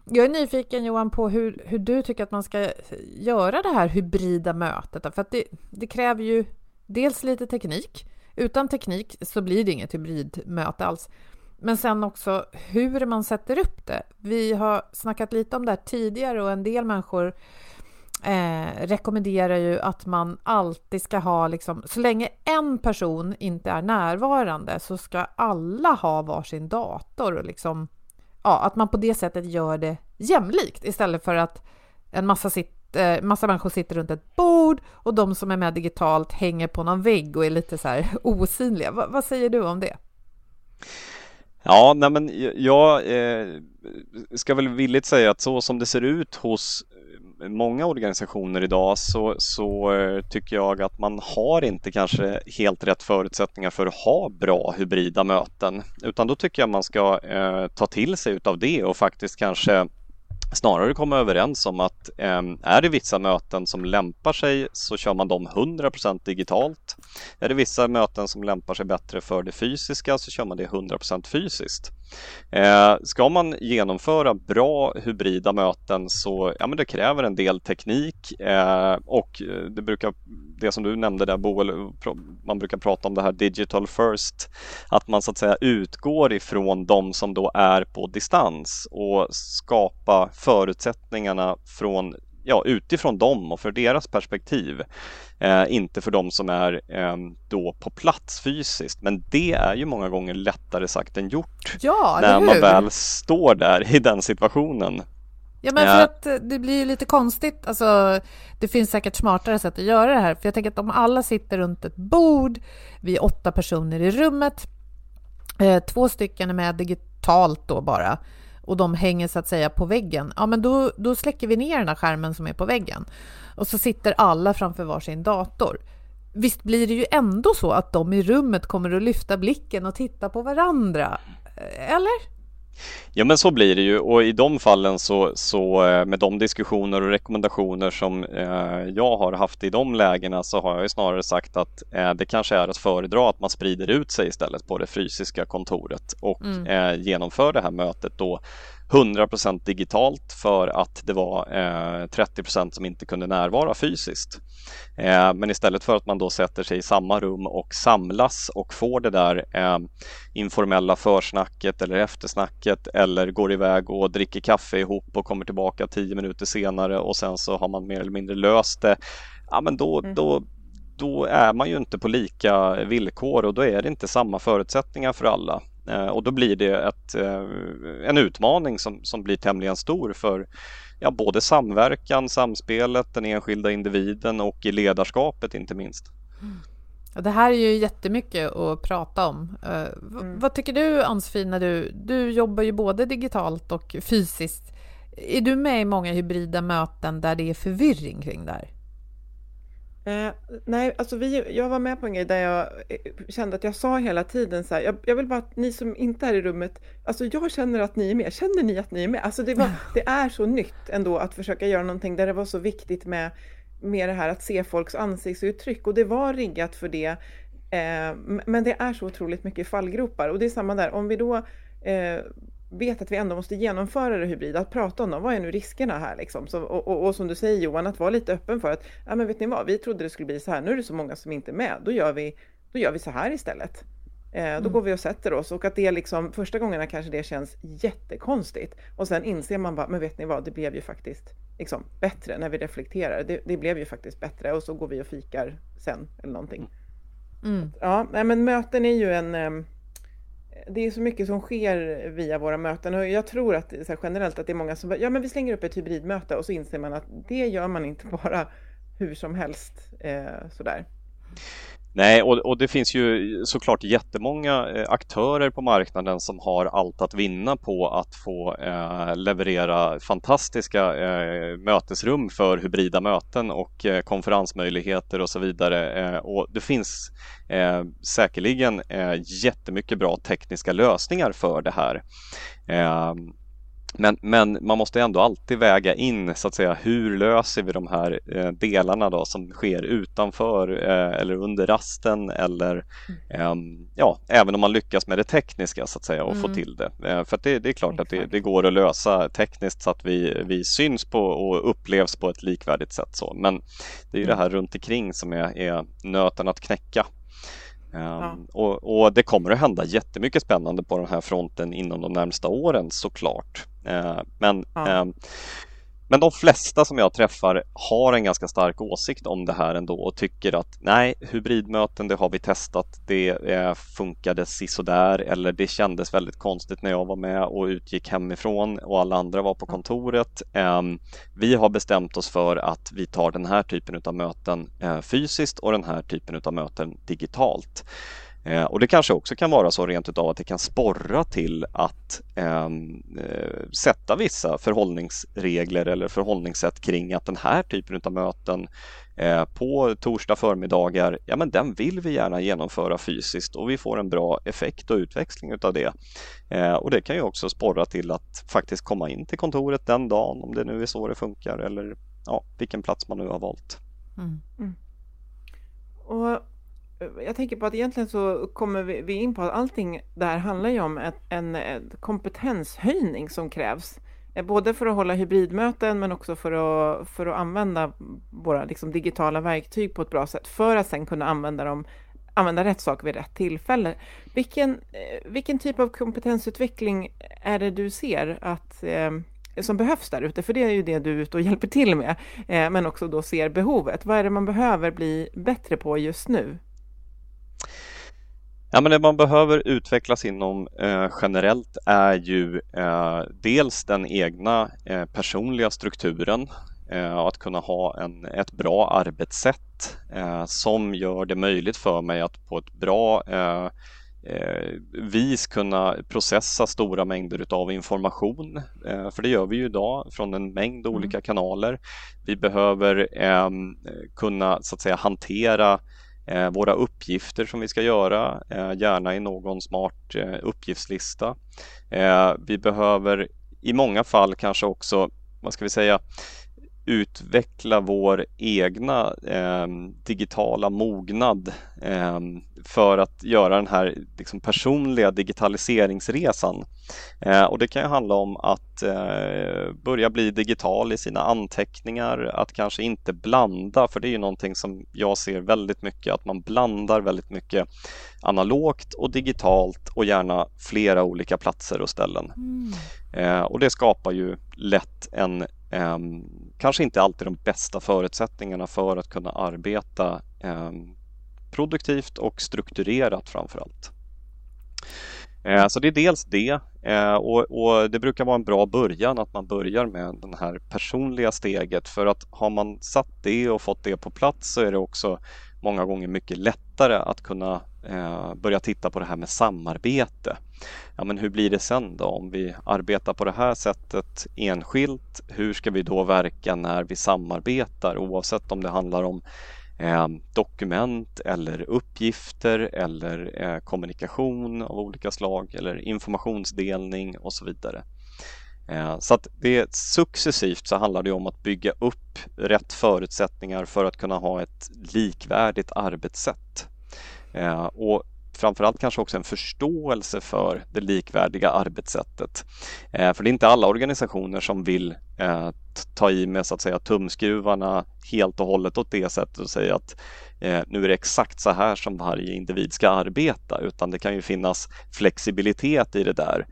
Jag är nyfiken Johan på hur, hur du tycker att man ska göra det här hybrida mötet. För att det, det kräver ju dels lite teknik. Utan teknik så blir det inget hybridmöte alls. Men sen också hur man sätter upp det. Vi har snackat lite om det här tidigare och en del människor eh, rekommenderar ju att man alltid ska ha, liksom, så länge en person inte är närvarande så ska alla ha varsin dator och liksom, ja, att man på det sättet gör det jämlikt istället för att en massa, sitt, eh, massa människor sitter runt ett bord och de som är med digitalt hänger på någon vägg och är lite så här osynliga. Va, vad säger du om det? Ja, nej men jag eh, ska väl villigt säga att så som det ser ut hos många organisationer idag så, så eh, tycker jag att man har inte kanske helt rätt förutsättningar för att ha bra hybrida möten. Utan då tycker jag man ska eh, ta till sig utav det och faktiskt kanske snarare komma överens om att eh, är det vissa möten som lämpar sig så kör man dem 100% digitalt. Är det vissa möten som lämpar sig bättre för det fysiska så kör man det 100% fysiskt. Eh, ska man genomföra bra hybrida möten så ja, men det kräver en del teknik eh, och eh, det brukar det som du nämnde där Boel, man brukar prata om det här digital first, att man så att säga utgår ifrån de som då är på distans och skapa förutsättningarna från ja, utifrån dem och för deras perspektiv. Eh, inte för de som är eh, då på plats fysiskt. Men det är ju många gånger lättare sagt än gjort. Ja, när man väl står där i den situationen. Ja, men för att eh, det blir ju lite konstigt. Alltså, det finns säkert smartare sätt att göra det här. För jag tänker att om alla sitter runt ett bord, vi är åtta personer i rummet, eh, två stycken är med digitalt då bara, och de hänger så att säga på väggen, ja men då, då släcker vi ner den här skärmen som är på väggen. Och så sitter alla framför varsin dator. Visst blir det ju ändå så att de i rummet kommer att lyfta blicken och titta på varandra? Eh, eller? Ja men så blir det ju och i de fallen så, så eh, med de diskussioner och rekommendationer som eh, jag har haft i de lägena så har jag snarare sagt att eh, det kanske är att föredra att man sprider ut sig istället på det fysiska kontoret och mm. eh, genomför det här mötet då 100% digitalt för att det var eh, 30% som inte kunde närvara fysiskt. Eh, men istället för att man då sätter sig i samma rum och samlas och får det där eh, informella försnacket eller eftersnacket eller går iväg och dricker kaffe ihop och kommer tillbaka tio minuter senare och sen så har man mer eller mindre löst det. Ja, men då, mm. då, då är man ju inte på lika villkor och då är det inte samma förutsättningar för alla. Eh, och då blir det ett, eh, en utmaning som, som blir tämligen stor för ja, både samverkan, samspelet, den enskilda individen och i ledarskapet inte minst. Mm. Det här är ju jättemycket att prata om. Uh, mm. Vad tycker du Ansfin, när du, du jobbar ju både digitalt och fysiskt. Är du med i många hybrida möten där det är förvirring kring det här? Eh, nej, alltså vi, jag var med på en grej där jag eh, kände att jag sa hela tiden så här, jag, jag, vill bara att ni som inte är i rummet, alltså jag känner att ni är med, känner ni att ni är med? Alltså det, var, det är så nytt ändå att försöka göra någonting där det var så viktigt med, med det här att se folks ansiktsuttryck och det var riggat för det. Eh, men det är så otroligt mycket fallgropar och det är samma där, om vi då eh, vet att vi ändå måste genomföra det hybrida, att prata om dem, vad är nu riskerna här liksom? Så, och, och, och, som du säger Johan, att vara lite öppen för att, ja men vet ni vad, vi trodde det skulle bli så här, nu är det så många som inte är med, då gör vi, då gör vi så här istället. Eh, då mm. går vi och sätter oss och att det liksom, första gångerna kanske det känns jättekonstigt och sen inser man bara, men vet ni vad, det blev ju faktiskt liksom, bättre när vi reflekterar, det, det blev ju faktiskt bättre och så går vi och fikar sen eller någonting. Mm. Ja, nej, men möten är ju en ehm, det är så mycket som sker via våra möten och jag tror att så här, generellt att det är många som ja men vi slänger upp ett hybridmöte och så inser man att det gör man inte bara hur som helst eh, sådär. Nej, och, och, det finns ju såklart jättemånga eh, aktörer på marknaden som har allt att vinna på att få eh, leverera fantastiska eh, mötesrum för hybrida möten och eh, konferensmöjligheter och så vidare. Eh, och det finns eh, säkerligen eh, jättemycket bra tekniska lösningar för det här. Ehm, men, men man måste ändå alltid väga in så att säga hur löser vi de här eh, delarna då som sker utanför eh, eller under rasten eller eh, ja, även om man lyckas med det tekniska så att säga och mm. få till det. Eh, för det, det, är klart Exakt. att det, det, går att lösa tekniskt så att vi, vi syns på och upplevs på ett likvärdigt sätt. Så. Men det är ju mm. det här runt omkring som är, är nöten att knäcka. Ja. Um, och, och, det kommer att hända jättemycket spännande på den här fronten inom de närmsta åren såklart. Uh, men ja. um, men de flesta som jag träffar har en ganska stark åsikt om det här ändå och tycker att nej, hybridmöten det har vi testat, det eh, funkade sisådär eller det kändes väldigt konstigt när jag var med och utgick hemifrån och alla andra var på kontoret. Eh, vi har bestämt oss för att vi tar den här typen av möten eh, fysiskt och den här typen av möten digitalt. Eh, och det kanske också kan vara så rent utav att det kan sporra till att ehm, eh, sätta vissa förhållningsregler eller förhållningssätt kring att den här typen av möten eh, på torsdag förmiddagar, ja men den vill vi gärna genomföra fysiskt och vi får en bra effekt och utväxling utav det. Eh, och det kan ju också sporra till att faktiskt komma in till kontoret den dagen om det nu är så det funkar eller ja, vilken plats man nu har valt. Mm. Mm. Och jag tänker på att egentligen så kommer vi in på att allting där handlar ju om ett, en, ett kompetenshöjning som krävs. Eh, både för att hålla hybridmöten men också för att, för att använda våra liksom, digitala verktyg på ett bra sätt för att sen kunna använda dem använda rätt sak vid rätt tillfälle. Vilken, eh, vilken typ av kompetensutveckling är det du ser att, eh, som behövs där ute? För det är ju det du är ute och hjälper till med, eh, men också då ser behovet. Vad är det man behöver bli bättre på just nu? Ja, men det man behöver utvecklas inom eh, generellt är ju eh, dels den egna eh, personliga strukturen, eh, att kunna ha en, ett bra arbetssätt eh, som gör det möjligt för mig att på ett bra eh, vis kunna processa stora mängder av information. För det gör vi ju idag från en mängd mm. olika kanaler. Vi behöver kunna så att säga hantera Eh, våra uppgifter som vi ska göra, eh, gärna i någon smart eh, uppgiftslista. Eh, vi behöver i många fall kanske också, vad ska vi säga, utveckla vår egna eh, digitala mognad eh, för att göra den här liksom, personliga digitaliseringsresan. Eh, och det kan ju handla om att eh, börja bli digital i sina anteckningar, att kanske inte blanda, för det är ju någonting som jag ser väldigt mycket, att man blandar väldigt mycket analogt och digitalt och gärna flera olika platser och ställen. Mm. Eh, och det skapar ju lätt en Um, kanske inte alltid de bästa förutsättningarna för att kunna arbeta ehm, produktivt och strukturerat framför allt. Eh, så det är dels det eh, och, och, det brukar vara en bra början att man börjar med det här personliga steget för att har man satt det och fått det på plats så är det också många gånger mycket lättare att kunna eh, börja titta på det här med samarbete. Ja, men hur blir det sen då om vi arbetar på det här sättet enskilt? Hur ska vi då verka när vi samarbetar oavsett om det handlar om eh, dokument eller uppgifter eller eh, kommunikation av olika slag eller informationsdelning och så vidare. Eh, så att det successivt så handlar det om att bygga upp rätt förutsättningar för att kunna ha ett likvärdigt arbetssätt. Eh, och framförallt kanske också en förståelse för det likvärdiga arbetssättet. Eh, för det är inte alla organisationer som vill eh, ta i med så att säga tumskruvarna helt och hållet åt det sättet och säga att eh, nu är det exakt så här som varje individ ska arbeta utan det kan ju finnas flexibilitet i det där.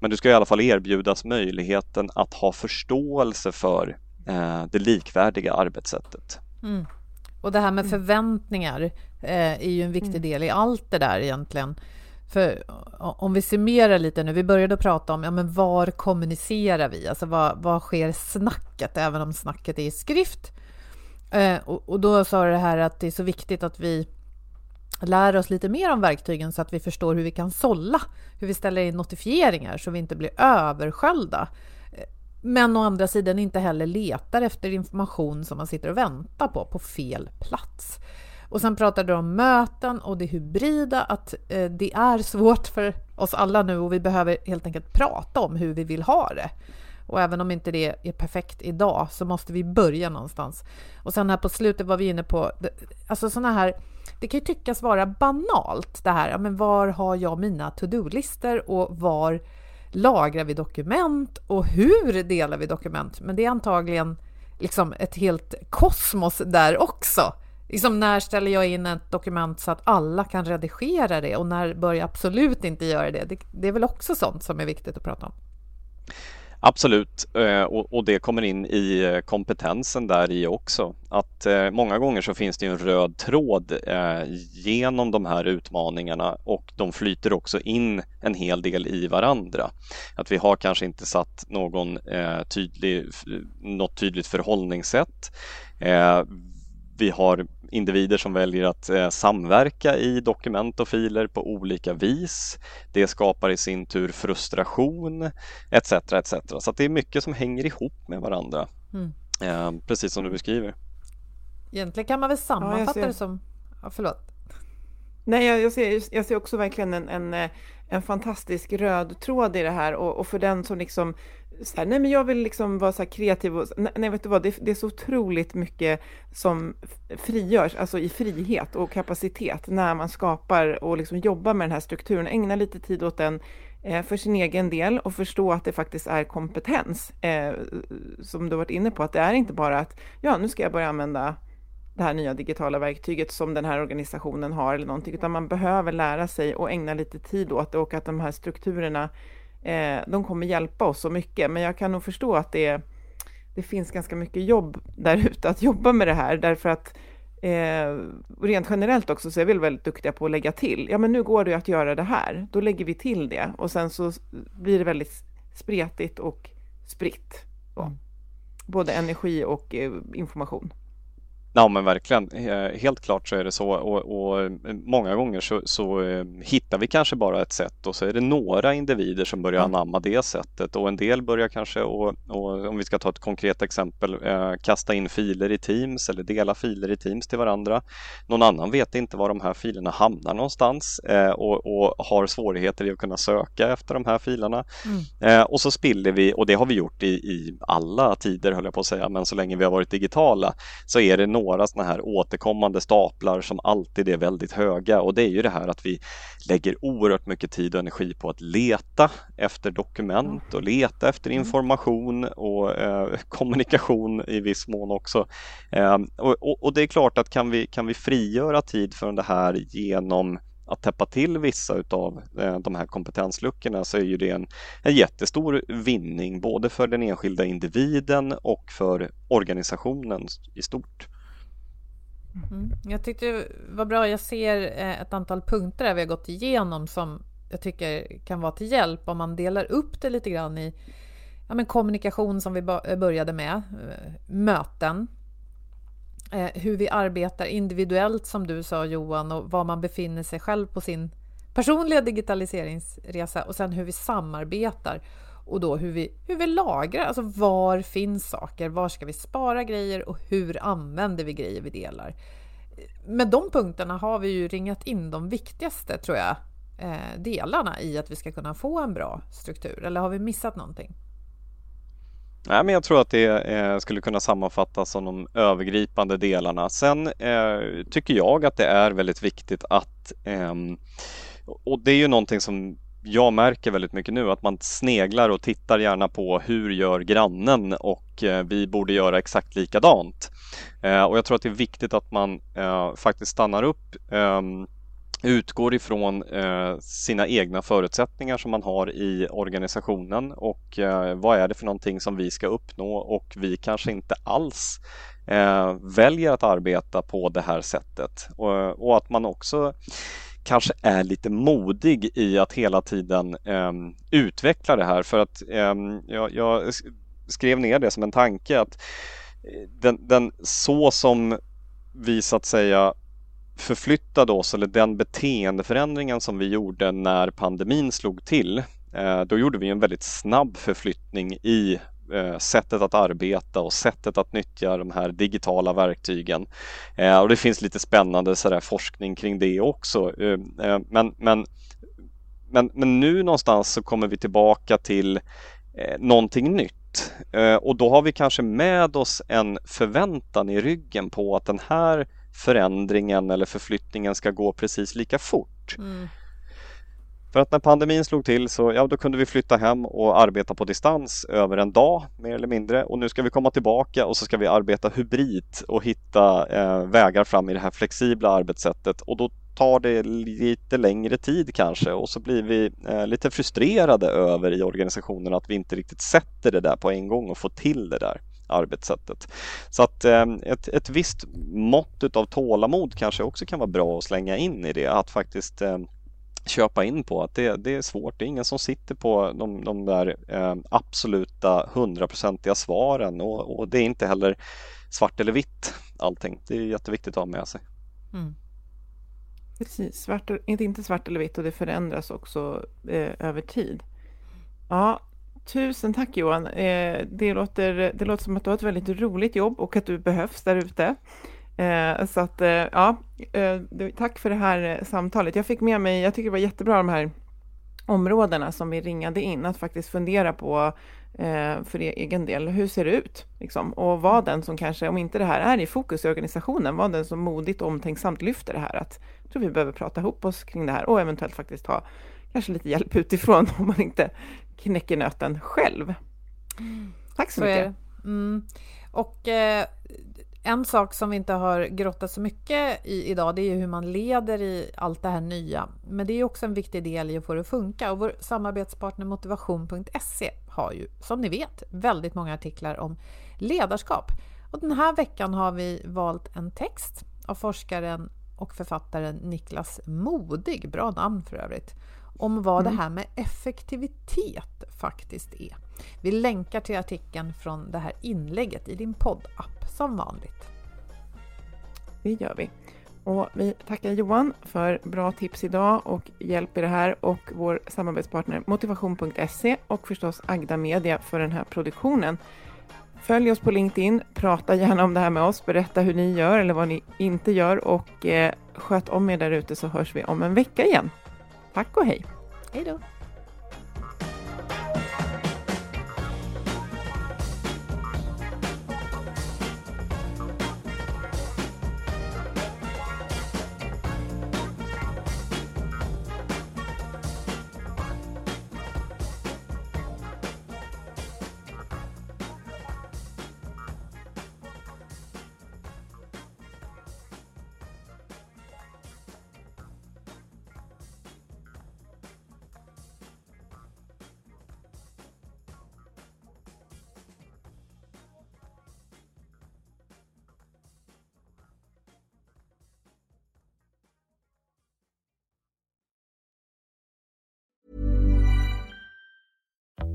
Men du ska i alla fall erbjudas möjligheten att ha förståelse för eh, det likvärdiga arbetssättet. Mm. Och det här med mm. förväntningar eh, är ju en viktig mm. del i allt det där egentligen. För om vi summerar lite nu, vi började prata om ja, men var kommunicerar vi? Alltså var, var sker snacket, även om snacket är i skrift? Eh, och, och, då sa du det här att det är så viktigt att vi lär oss lite mer om verktygen så att vi förstår hur vi kan sålla, hur vi ställer in notifieringar så vi inte blir översköljda. Men å andra sidan inte heller letar efter information som man sitter och väntar på, på fel plats. Och sen pratade du om möten och det hybrida, att eh, det är svårt för oss alla nu och vi behöver helt enkelt prata om hur vi vill ha det. Och även om inte det är perfekt idag så måste vi börja någonstans. Och sen här på slutet var vi inne på, alltså sådana här, det kan ju tyckas vara banalt det här, men var har jag mina to-do-listor och var lagrar vi dokument och hur delar vi dokument? Men det är antagligen liksom ett helt kosmos där också. Liksom när ställer jag in ett dokument så att alla kan redigera det och när bör jag absolut inte göra det? Det, det är väl också sånt som är viktigt att prata om. Absolut, eh, och det kommer in i eh, kompetensen där i också. Att eh, många gånger så finns det en röd tråd genom de här utmaningarna och de flyter också in en hel del i varandra. Att vi har kanske inte satt någon tydlig, något tydligt förhållningssätt. Vi har individer som väljer att eh, samverka i dokument och filer på olika vis. Det skapar i sin tur frustration etc. etc. Så det är mycket som hänger ihop med varandra. Mm. Eh, precis som du beskriver. Egentligen kan man väl sammanfatta ja, det som... Ja, förlåt. Nej, jag, jag, ser, jag ser också verkligen en, en, eh, en fantastisk röd tråd i det här och, och för den som liksom så här, nej men jag vill liksom vara så kreativ och, nej vet du vad, det, det, är så otroligt mycket som frigörs, alltså i frihet och kapacitet när man skapar och liksom jobbar med den här strukturen, ägna lite tid åt den eh, för sin egen del och förstå att det faktiskt är kompetens, eh, som du varit inne på, att det är inte bara att, ja nu ska jag börja använda det här nya digitala verktyget som den här organisationen har eller någonting, utan man behöver lära sig och ägna lite tid åt det och att de här strukturerna eh, de kommer hjälpa oss så mycket. Men jag kan nog förstå att det, det finns ganska mycket jobb där ute att jobba med det här, därför att eh, rent generellt också så är vi väldigt duktiga på att lägga till. Ja, men nu går det att göra det här. Då lägger vi till det och sen så blir det väldigt spretigt och spritt. Mm. Både energi och eh, information. Ja men verkligen, helt klart så är det så och, och många gånger så, så, eh, hittar vi kanske bara ett sätt och så är det några individer som börjar mm. anamma det sättet och en del börjar kanske, och, och om vi ska ta ett konkret exempel, eh, kasta in filer i Teams eller dela filer i Teams till varandra. Någon annan vet inte var de här filerna hamnar någonstans eh, och, och, har svårigheter i att kunna söka efter de här filerna. Mm. Eh, och så spiller vi, och det har vi gjort i, i alla tider höll jag på att säga, men så länge vi har varit digitala så är det några sådana här återkommande staplar som alltid är väldigt höga och det är ju det här att vi lägger oerhört mycket tid och energi på att leta efter dokument och leta efter mm. information och eh, kommunikation i viss mån också. Eh, och, och, det är klart att kan vi, kan vi frigöra tid för det här genom att täppa till vissa utav eh, de här kompetensluckorna så är ju det en, en jättestor vinning både för den enskilda individen och för organisationen i stort. Mm. Jag tyckte det var bra. Jag ser eh, ett antal punkter där vi har gått igenom som jag tycker kan vara till hjälp om man delar upp det lite grann i ja, men kommunikation som vi eh, började med, eh, möten, hur vi arbetar individuellt som du sa Johan och var man befinner sig själv på sin personliga digitaliseringsresa och sen hur vi samarbetar och då hur vi, hur vi lagrar, alltså var finns saker, var ska vi spara grejer och hur använder vi grejer vi delar. Med de punkterna har vi ju ringat in de viktigaste, tror jag, eh, delarna i att vi ska kunna få en bra struktur. Eller har vi missat någonting? Nej, men jag tror att det eh, skulle kunna sammanfattas som de övergripande delarna. Sen eh, tycker jag att det är väldigt viktigt att ehm, och det är ju någonting som jag märker väldigt mycket nu att man sneglar och tittar gärna på hur gör grannen och eh, vi borde göra exakt likadant. Eh, och jag tror att det är viktigt att man eh, faktiskt stannar upp ehm, utgår ifrån eh, sina egna förutsättningar som man har i organisationen och eh, vad är det för någonting som vi ska uppnå och vi kanske inte alls eh, väljer att arbeta på det här sättet och, och att man också kanske är lite modig i att hela tiden eh, utveckla det här. För att eh, jag, jag, skrev ner det som en tanke att eh, den, den så som vi så att säga förflyttade oss eller den beteendeförändringen som vi gjorde när pandemin slog till eh, då gjorde vi en väldigt snabb förflyttning i Eh, sättet att arbeta och sättet att nyttja de här digitala verktygen. Eh, och det finns lite spännande så forskning kring det också. Eh, men, men men, men nu någonstans så kommer vi tillbaka till någonting nytt och då har vi kanske med oss en förväntan i ryggen på att den här förändringen eller förflyttningen ska gå precis lika fort. Mm. För att när pandemin slog till så ja, då kunde vi flytta hem och arbeta på distans över en dag mer eller mindre och nu ska vi komma tillbaka och så ska vi arbeta hybrid och hitta eh, vägar fram i det här flexibla arbetssättet och då tar det lite längre tid kanske och så blir vi eh, lite frustrerade över i organisationen att vi inte riktigt sätter det där på en gång och får till det där arbetssättet. Så att eh, ett, ett visst mått av tålamod kanske också kan vara bra att slänga in i det, att faktiskt eh, köpa in på att det, det, är svårt. Det är ingen som sitter på de, de där eh, absoluta hundraprocentiga svaren och, och, det är inte heller svart eller vitt allting. Det är jätteviktigt att ha med sig. Mm. Precis, svart, inte, inte svart eller vitt och det förändras också eh, över tid. Ja, tusen tack Johan. Eh, det, låter, det låter som att du har ett väldigt roligt jobb och att du behövs där ute. Eh, så att, eh, ja, eh, tack för det här samtalet. Jag fick med mig, jag tycker det var jättebra de här områdena som vi ringade in, att faktiskt fundera på för egen del, hur ser det ut? Liksom? Och vad den som kanske, om inte det här är i fokus i organisationen, vad den som modigt och omtänksamt lyfter det här, att jag tror vi behöver prata ihop oss kring det här och eventuellt faktiskt ta kanske lite hjälp utifrån om man inte knäcker nöten själv. Tack så, så mycket. Mm. Och eh, en sak som vi inte har grottat så mycket i idag, det är hur man leder i allt det här nya. Men det är också en viktig del i att få det att funka. Och vår samarbetspartner motivation.se har ju, som ni vet, väldigt många artiklar om ledarskap. Och den här veckan har vi valt en text av forskaren och författaren Niklas Modig, bra namn för övrigt, om vad mm. det här med effektivitet faktiskt är. Vi länkar till artikeln från det här inlägget i din poddapp som vanligt. Det gör vi. Och vi tackar Johan för bra tips idag och hjälp i det här och vår samarbetspartner motivation.se och förstås Agda Media för den här produktionen. Följ oss på LinkedIn, prata gärna om det här med oss, berätta hur ni gör eller vad ni inte gör och eh, sköt om er där ute så hörs vi om en vecka igen. Tack och hej! Hej då!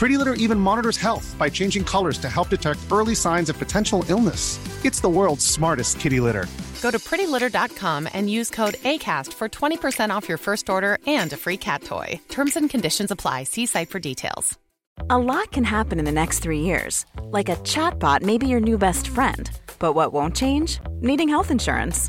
Pretty Litter even monitors health by changing colors to help detect early signs of potential illness. It's the world's smartest kitty litter. Go to prettylitter.com and use code ACAST for 20% off your first order and a free cat toy. Terms and conditions apply. See site for details. A lot can happen in the next three years. Like a chatbot may be your new best friend. But what won't change? Needing health insurance.